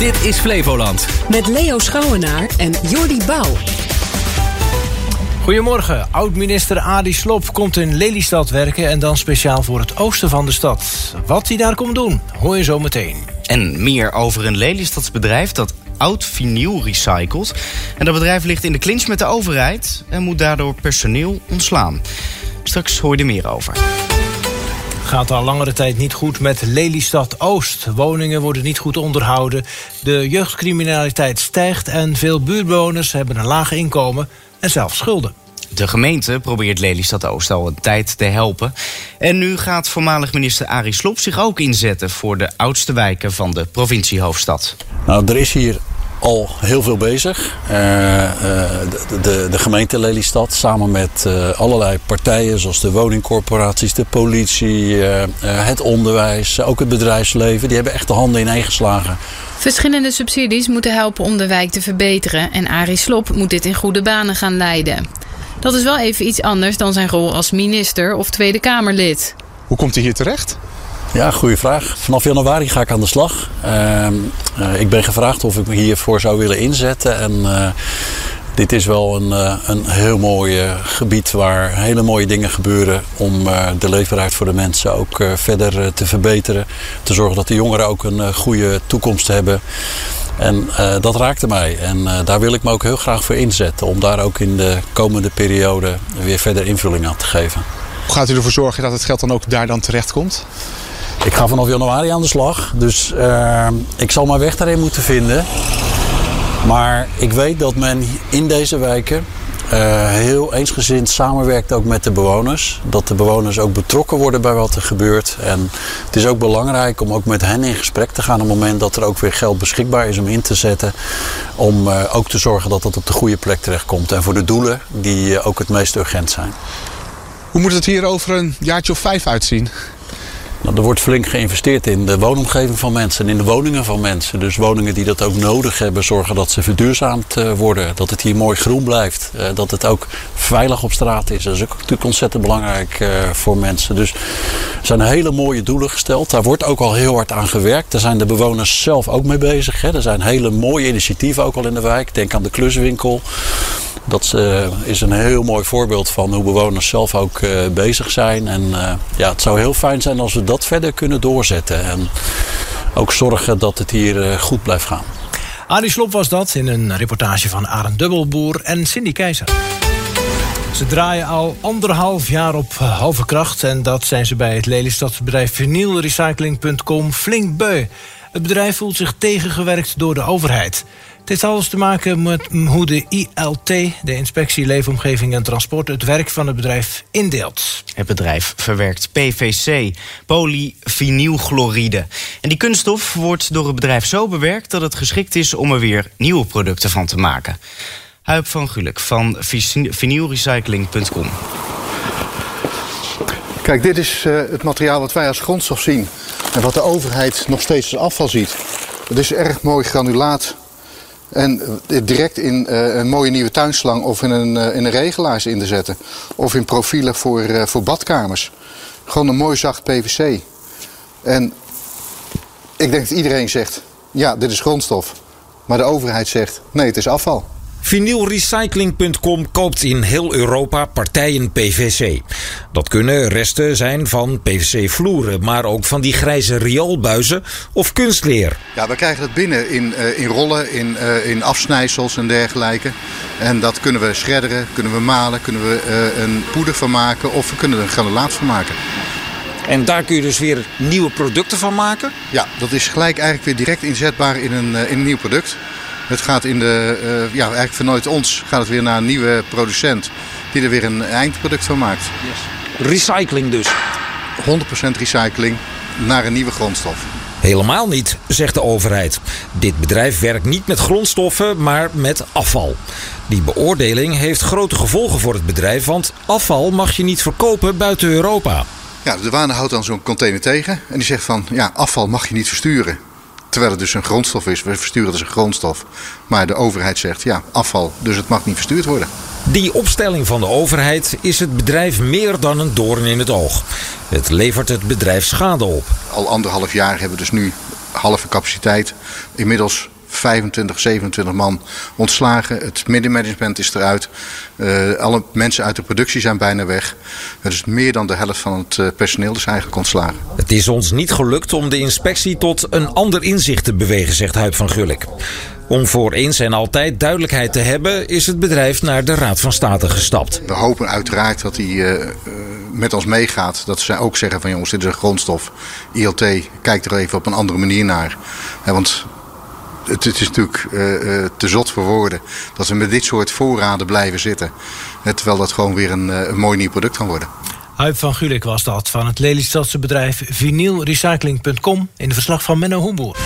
Dit is Flevoland. Met Leo Schouwenaar en Jordi Bouw. Goedemorgen. Oud-minister Adi Slop komt in Lelystad werken... en dan speciaal voor het oosten van de stad. Wat hij daar komt doen, hoor je zo meteen. En meer over een Lelystadsbedrijf dat oud vinyl recycelt. En dat bedrijf ligt in de clinch met de overheid... en moet daardoor personeel ontslaan. Straks hoor je er meer over gaat al langere tijd niet goed met Lelystad Oost. Woningen worden niet goed onderhouden. De jeugdcriminaliteit stijgt en veel buurtbewoners hebben een laag inkomen en zelfs schulden. De gemeente probeert Lelystad Oost al een tijd te helpen. En nu gaat voormalig minister Arie Slob zich ook inzetten voor de oudste wijken van de provinciehoofdstad. Nou, er is hier al heel veel bezig. Uh, de, de, de, gemeente Lelystad samen met uh, allerlei partijen zoals de woningcorporaties, de politie, het onderwijs, ook het bedrijfsleven. Die hebben echt de handen ineengeslagen. Verschillende subsidies moeten helpen om de wijk te verbeteren. En Arie Slop moet dit in goede banen gaan leiden. Dat is wel even iets anders dan zijn rol als minister of Tweede Kamerlid. Hoe komt hij hier terecht? Ja, goede vraag. Vanaf januari ga ik aan de slag. Uh, uh, ik ben gevraagd of ik me hiervoor zou willen inzetten. En uh, dit is wel een, een heel mooi gebied waar hele mooie dingen gebeuren om de leefbaarheid voor de mensen ook verder te verbeteren. Te zorgen dat de jongeren ook een goede toekomst hebben. En dat raakte mij. En daar wil ik me ook heel graag voor inzetten. Om daar ook in de komende periode weer verder invulling aan te geven. Hoe gaat u ervoor zorgen dat het geld dan ook daar dan terecht komt? Ik ga vanaf januari aan de slag. Dus uh, ik zal mijn weg daarin moeten vinden. Maar ik weet dat men in deze wijken uh, heel eensgezind samenwerkt ook met de bewoners. Dat de bewoners ook betrokken worden bij wat er gebeurt. En het is ook belangrijk om ook met hen in gesprek te gaan op het moment dat er ook weer geld beschikbaar is om in te zetten. Om uh, ook te zorgen dat dat op de goede plek terechtkomt. En voor de doelen die uh, ook het meest urgent zijn. Hoe moet het hier over een jaartje of vijf uitzien? Nou, er wordt flink geïnvesteerd in de woonomgeving van mensen en in de woningen van mensen. Dus woningen die dat ook nodig hebben, zorgen dat ze verduurzaamd uh, worden. Dat het hier mooi groen blijft. Uh, dat het ook veilig op straat is. Dat is ook natuurlijk ontzettend belangrijk uh, voor mensen. Dus er zijn hele mooie doelen gesteld. Daar wordt ook al heel hard aan gewerkt. Daar zijn de bewoners zelf ook mee bezig. Er zijn hele mooie initiatieven ook al in de wijk. Denk aan de kluswinkel. Dat uh, is een heel mooi voorbeeld van hoe bewoners zelf ook uh, bezig zijn. En uh, ja, het zou heel fijn zijn als we dat verder kunnen doorzetten. En ook zorgen dat het hier goed blijft gaan. Arie Slop was dat in een reportage van Arend Dubbelboer en Cindy Keizer. Ze draaien al anderhalf jaar op halve kracht. En dat zijn ze bij het Lelystadsbedrijf vinylrecycling.com flink beu. Het bedrijf voelt zich tegengewerkt door de overheid. Het heeft alles te maken met hoe de ILT, de Inspectie Leefomgeving en Transport, het werk van het bedrijf indeelt. Het bedrijf verwerkt PVC, polyvinylchloride. En die kunststof wordt door het bedrijf zo bewerkt dat het geschikt is om er weer nieuwe producten van te maken. Huip van Gulik van vinylrecycling.com. Kijk, dit is uh, het materiaal wat wij als grondstof zien en wat de overheid nog steeds als afval ziet. Het is erg mooi granulaat en direct in uh, een mooie nieuwe tuinslang of in een, uh, in een regelaars in te zetten. Of in profielen voor, voor badkamers. Gewoon een mooi zacht PVC. En ik denk dat iedereen zegt, ja, dit is grondstof. Maar de overheid zegt, nee, het is afval. Vinylrecycling.com koopt in heel Europa partijen PVC. Dat kunnen resten zijn van PVC-vloeren, maar ook van die grijze rioolbuizen of kunstleer. Ja, we krijgen het binnen in, uh, in rollen, in, uh, in afsnijsels en dergelijke. En dat kunnen we shredderen, kunnen we malen, kunnen we uh, een poeder van maken of we kunnen er een granulaat van maken. En daar kun je dus weer nieuwe producten van maken? Ja, dat is gelijk eigenlijk weer direct inzetbaar in een, in een nieuw product. Het gaat in de, uh, ja, eigenlijk vanuit ons gaat het weer naar een nieuwe producent die er weer een eindproduct van maakt. Yes. Recycling dus? 100% recycling naar een nieuwe grondstof. Helemaal niet, zegt de overheid. Dit bedrijf werkt niet met grondstoffen, maar met afval. Die beoordeling heeft grote gevolgen voor het bedrijf, want afval mag je niet verkopen buiten Europa. Ja, de douane houdt dan zo'n container tegen en die zegt van ja, afval mag je niet versturen. Terwijl het dus een grondstof is. We versturen het als een grondstof. Maar de overheid zegt ja, afval, dus het mag niet verstuurd worden. Die opstelling van de overheid is het bedrijf meer dan een doorn in het oog. Het levert het bedrijf schade op. Al anderhalf jaar hebben we dus nu halve capaciteit. Inmiddels 25, 27 man ontslagen. Het middenmanagement is eruit. Uh, alle mensen uit de productie zijn bijna weg. Dus meer dan de helft van het uh, personeel is eigenlijk ontslagen. Het is ons niet gelukt om de inspectie tot een ander inzicht te bewegen, zegt Huip van Gulik. Om voor eens en altijd duidelijkheid te hebben, is het bedrijf naar de Raad van State gestapt. We hopen uiteraard dat hij uh, met ons meegaat. Dat ze ook zeggen van jongens, dit is een grondstof. ILT, kijk er even op een andere manier naar. want het, het, is natuurlijk uh, te zot voor woorden dat we met dit soort voorraden blijven zitten. terwijl dat gewoon weer een, een mooi nieuw product kan worden. Huip van Gulik was dat van het Lelystadse bedrijf vinylrecycling.com in de verslag van Menno Hoemboer.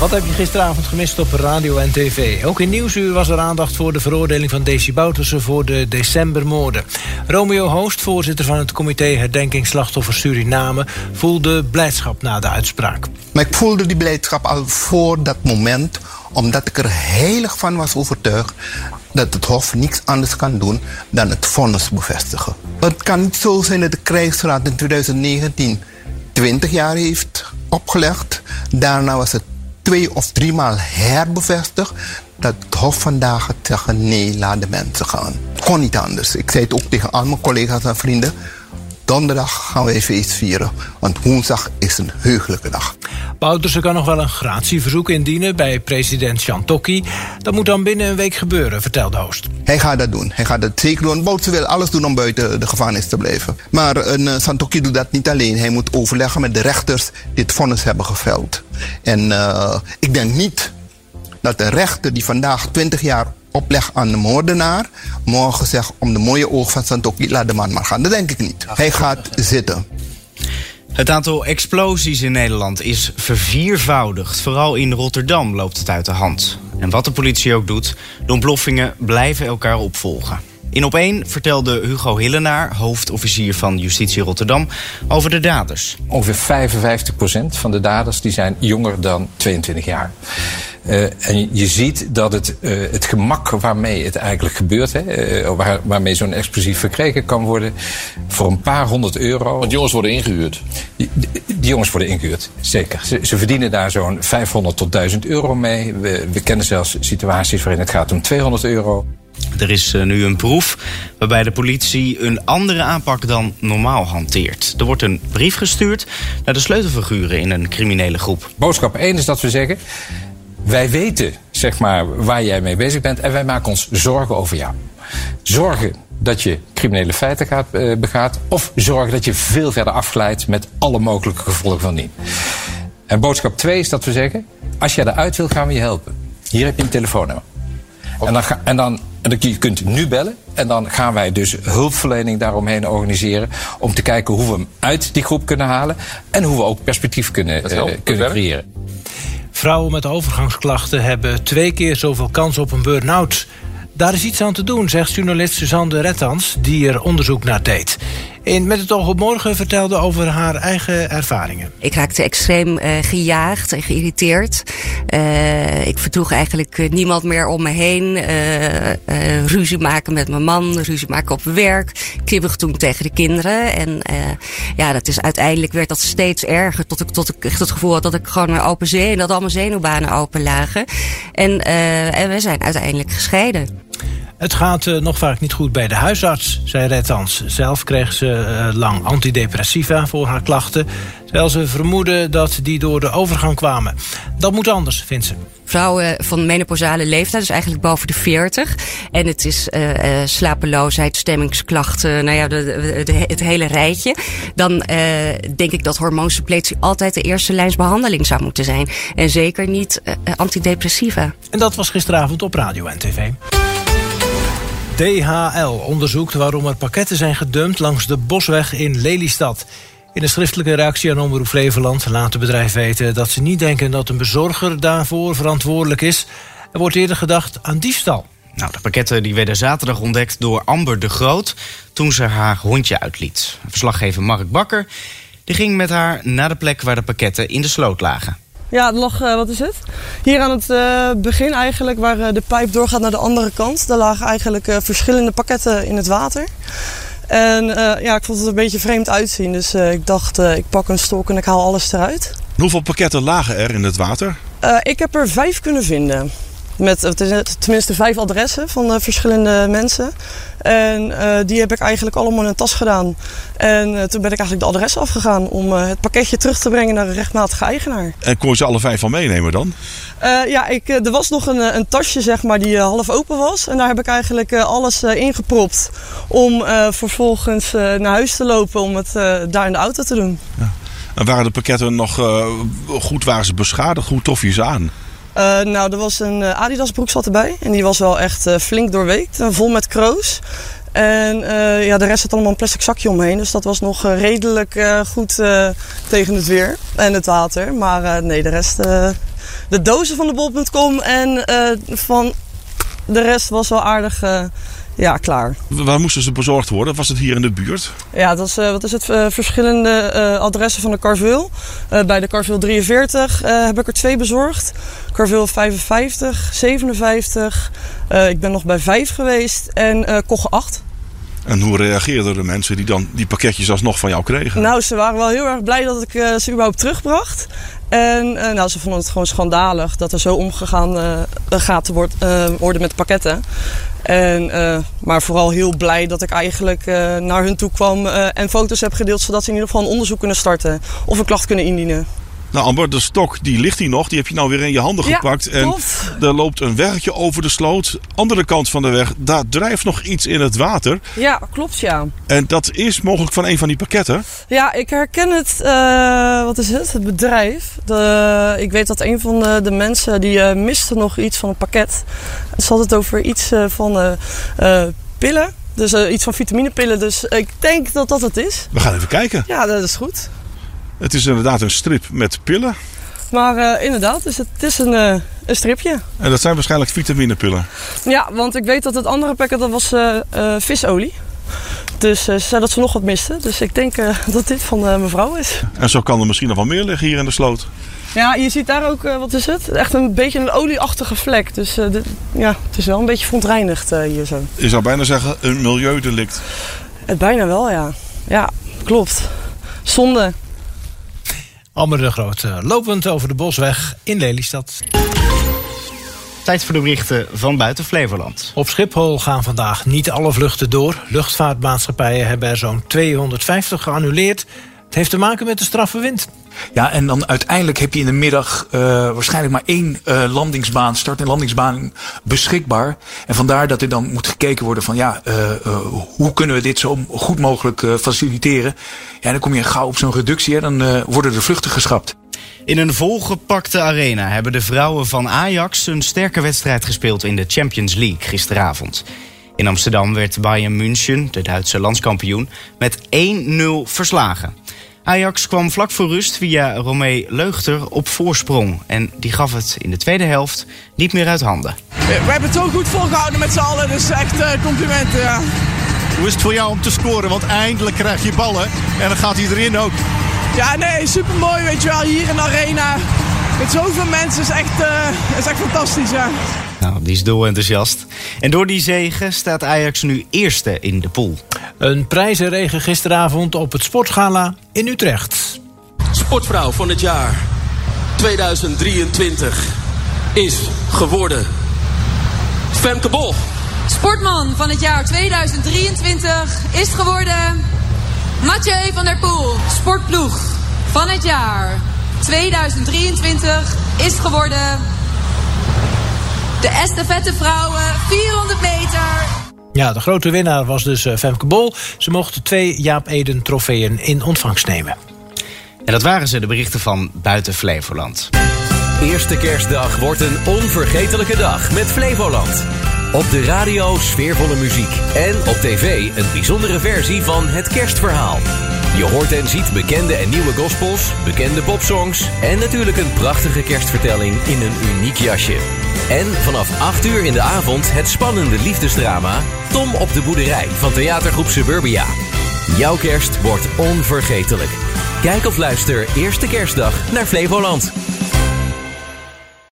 Wat heb je gisteravond gemist op radio en tv? Ook in Nieuwsuur was er aandacht voor de veroordeling van Desi Boutersen voor de decembermoorden. Romeo Hoost, voorzitter van het comité Herdenking Slachtoffers Suriname, voelde blijdschap na de uitspraak. Maar ik voelde die blijdschap al voor dat moment, omdat ik er heilig van was overtuigd dat het Hof niets anders kan doen dan het vonnis bevestigen. Het kan niet zo zijn dat de krijgsraad in 2019 20 jaar heeft opgelegd. Daarna was het twee of driemaal herbevestigd dat het Hof vandaag zeggen: nee, laat de mensen gaan. Het kon niet anders. Ik zei het ook tegen al mijn collega's en vrienden. Donderdag gaan wij feest vieren, want woensdag is een heugelijke dag. Bouterse kan nog wel een gratieverzoek indienen bij president Chantokki. Dat moet dan binnen een week gebeuren, vertelde Hoost. Hij gaat dat doen. Hij gaat dat zeker doen. Bouterse wil alles doen om buiten de gevangenis te blijven. Maar een uh, Chantokki doet dat niet alleen. Hij moet overleggen met de rechters die het vonnis hebben geveld. En uh, ik denk niet dat de rechter die vandaag 20 jaar opleg aan de moordenaar. Morgen zegt om de mooie oog van Santoki, laat de man maar gaan. Dat denk ik niet. Hij gaat zitten. Het aantal explosies in Nederland is verviervoudigd. Vooral in Rotterdam loopt het uit de hand. En wat de politie ook doet, de ontploffingen blijven elkaar opvolgen. In op één vertelde Hugo Hillenaar, hoofdofficier van Justitie Rotterdam, over de daders. Ongeveer 55% van de daders die zijn jonger dan 22 jaar. Uh, en je ziet dat het, uh, het gemak waarmee het eigenlijk gebeurt, hè, uh, waar, waarmee zo'n explosief verkregen kan worden, voor een paar honderd euro. Want jongens worden ingehuurd? Die, die, die jongens worden ingehuurd, zeker. Ze, ze verdienen daar zo'n 500 tot 1000 euro mee. We, we kennen zelfs situaties waarin het gaat om 200 euro. Er is nu een proef waarbij de politie een andere aanpak dan normaal hanteert. Er wordt een brief gestuurd naar de sleutelfiguren in een criminele groep. Boodschap 1 is dat we zeggen: wij weten zeg maar, waar jij mee bezig bent en wij maken ons zorgen over jou. Zorgen dat je criminele feiten gaat, uh, begaat, of zorgen dat je veel verder afglijdt met alle mogelijke gevolgen van dien. En boodschap 2 is dat we zeggen: als jij eruit wil, gaan we je helpen. Hier heb je een telefoonnummer. En dan, ga, en dan en je kunt nu bellen. En dan gaan wij dus hulpverlening daaromheen organiseren. Om te kijken hoe we hem uit die groep kunnen halen. En hoe we ook perspectief kunnen, uh, kunnen creëren. Vrouwen met overgangsklachten hebben twee keer zoveel kans op een burn-out. Daar is iets aan te doen, zegt journalist Suzanne Rettans, die er onderzoek naar deed. Met het oog op morgen vertelde over haar eigen ervaringen. Ik raakte extreem uh, gejaagd en geïrriteerd. Uh, ik verdroeg eigenlijk uh, niemand meer om me heen. ruzie maken met mijn man, ruzie maken op werk. Kibbig toen tegen de kinderen. En ja, dat is uiteindelijk werd dat steeds erger. Tot ik, tot ik echt het gevoel had dat ik gewoon een open zee en dat al mijn zenuwbanen open lagen. En, en we zijn uiteindelijk gescheiden. Het gaat uh, nog vaak niet goed bij de huisarts, zei Rettans. Zelf kreeg ze uh, lang antidepressiva voor haar klachten. Terwijl ze vermoeden dat die door de overgang kwamen. Dat moet anders, vindt ze. Vrouwen van menopausale leeftijd, dus eigenlijk boven de 40. En het is uh, slapeloosheid, stemmingsklachten, nou ja, de, de, de, het hele rijtje. Dan denk ik dat hormoonsuppletie altijd de eerste lijnsbehandeling zou moeten zijn. En zeker niet antidepressiva. En dat was gisteravond op Radio en TV. DHL onderzoekt waarom er pakketten zijn gedumpt langs de Bosweg in Lelystad. In een schriftelijke reactie aan Omroep Flevoland laat het bedrijf weten dat ze niet denken dat een bezorger daarvoor verantwoordelijk is. Er wordt eerder gedacht aan diefstal. Nou, de pakketten die werden zaterdag ontdekt door Amber de Groot toen ze haar hondje uitliet. Verslaggever Mark Bakker die ging met haar naar de plek waar de pakketten in de sloot lagen. Ja, het lag, uh, wat is het? Hier aan het uh, begin eigenlijk, waar uh, de pijp doorgaat naar de andere kant. Daar lagen eigenlijk verschillende pakketten in het water. En ja, ik vond het een beetje vreemd uitzien. Dus ik dacht, ik pak een stok en ik haal alles eruit. Hoeveel pakketten lagen er in het water? Ik heb er vijf kunnen vinden. Met tenminste vijf adressen van uh, verschillende mensen. En die heb ik eigenlijk allemaal in een tas gedaan. En toen ben ik eigenlijk de adressen afgegaan om het pakketje terug te brengen naar de rechtmatige eigenaar. En kon je ze alle vijf van meenemen dan? ja, ik, er was nog een, een tasje zeg maar, die half open was. En daar heb ik eigenlijk alles ingepropt om vervolgens naar huis te lopen om het daar in de auto te doen. Ja. En waren de pakketten nog goed waren ze beschadigd? Hoe tof je ze aan? Uh, nou, er was een Adidas broek zat erbij. En die was wel echt uh, flink doorweekt. vol met kroos. En ja, de rest zat allemaal een plastic zakje omheen. Dus dat was nog redelijk goed tegen het weer en het water. Maar nee, de rest... de dozen van de bol.com en van de rest was wel aardig ja, klaar. Waar moesten ze bezorgd worden? Was het hier in de buurt? Ja, dat is, uh, wat is het? Uh, verschillende uh, adressen van de Carveel. bij de Carveel 43 heb ik er twee bezorgd. Carveel 55, 57. ik ben nog bij 5 geweest en Kogge 8. En hoe reageerden de mensen die dan die pakketjes alsnog van jou kregen? Nou, ze waren wel heel erg blij dat ik ze überhaupt terugbracht. En nou, ze vonden het gewoon schandalig dat er zo omgegaan gaat worden met pakketten. En, uh, maar vooral heel blij dat ik eigenlijk uh, naar hun toe kwam uh, en foto's heb gedeeld, zodat ze in ieder geval een onderzoek kunnen starten of een klacht kunnen indienen. Nou Amber, de stok die ligt hier nog. Die heb je nou weer in je handen ja, gepakt. En tof. er loopt een weggetje over de sloot. Andere kant van de weg, daar drijft nog iets in het water. Ja, klopt ja. En dat is mogelijk van een van die pakketten? Ja, ik herken het, uh, wat is het, het bedrijf. De, ik weet dat een van de, de mensen die uh, miste nog iets van het pakket. Ze had het over iets uh, van pillen. Dus iets van vitaminepillen. Dus ik denk dat dat het is. We gaan even kijken. Ja, dat is goed. Het is inderdaad een strip met pillen. Maar uh, inderdaad, is het, is een, uh, een stripje. En dat zijn waarschijnlijk vitaminepillen? Ja, want ik weet dat het andere pakket dat was uh, visolie. Dus ze zei dat ze nog wat miste. Dus ik denk dat dit van mevrouw is. En zo kan er misschien nog wel meer liggen hier in de sloot. Ja, je ziet daar ook, wat is het? Echt een beetje een olieachtige vlek. Dus dit, ja, het is wel een beetje verontreinigd hier zo. Je zou bijna zeggen een milieudelict. Het bijna wel, ja. Ja, klopt. Zonde. Almer de Groot, uh, lopend over de Bosweg in Lelystad. Tijd voor de berichten van buiten Flevoland. Op Schiphol gaan vandaag niet alle vluchten door. Luchtvaartmaatschappijen hebben er zo'n 250 geannuleerd. Het heeft te maken met de straffe wind. Ja, en dan uiteindelijk heb je in de middag uh, waarschijnlijk maar één uh, landingsbaan, start- en landingsbaan beschikbaar. En vandaar dat er dan moet gekeken worden van ja, uh, hoe kunnen we dit zo goed mogelijk faciliteren. Ja, dan kom je gauw op zo'n reductie, hè, dan worden de vluchten geschrapt. In een volgepakte arena hebben de vrouwen van Ajax een sterke wedstrijd gespeeld in de Champions League gisteravond. In Amsterdam werd Bayern München, de Duitse landskampioen, met 1-0 verslagen. Ajax kwam vlak voor rust via Romee Leugter op voorsprong. En die gaf het in de tweede helft niet meer uit handen. We hebben het zo goed volgehouden met z'n allen, dus echt uh, complimenten. Ja. Hoe is het voor jou om te scoren? Want eindelijk krijg je ballen en dan gaat hij erin ook. Ja, nee, super mooi, weet je wel. Hier in de arena met zoveel mensen is echt, uh, is echt fantastisch, ja. Nou, die is dol enthousiast. En door die zegen staat Ajax nu eerste in de pool. Een prijzenregen gisteravond op het Sportgala in Utrecht. Sportvrouw van het jaar 2023 is geworden Femke Bol. Sportman van het jaar 2023 is geworden Mathieu van der Poel. Sportploeg van het jaar 2023 is geworden de estafette vrouwen 400 meter. Ja, de grote winnaar was dus eh, Femke Bol. Ze mochten twee Jaap Eden trofeeën in ontvangst nemen. En dat waren ze, de berichten van Buiten Flevoland. Eerste kerstdag wordt een onvergetelijke dag met Flevoland. Op de radio sfeervolle muziek. En op tv een bijzondere versie van Het Kerstverhaal. Je hoort en ziet bekende en nieuwe gospels, bekende popsongs... en natuurlijk een prachtige kerstvertelling in een uniek jasje. En vanaf 8 uur in de avond het spannende liefdesdrama... Tom op de boerderij van theatergroep Suburbia. Jouw kerst wordt onvergetelijk. Kijk of luister eerste kerstdag naar Flevoland.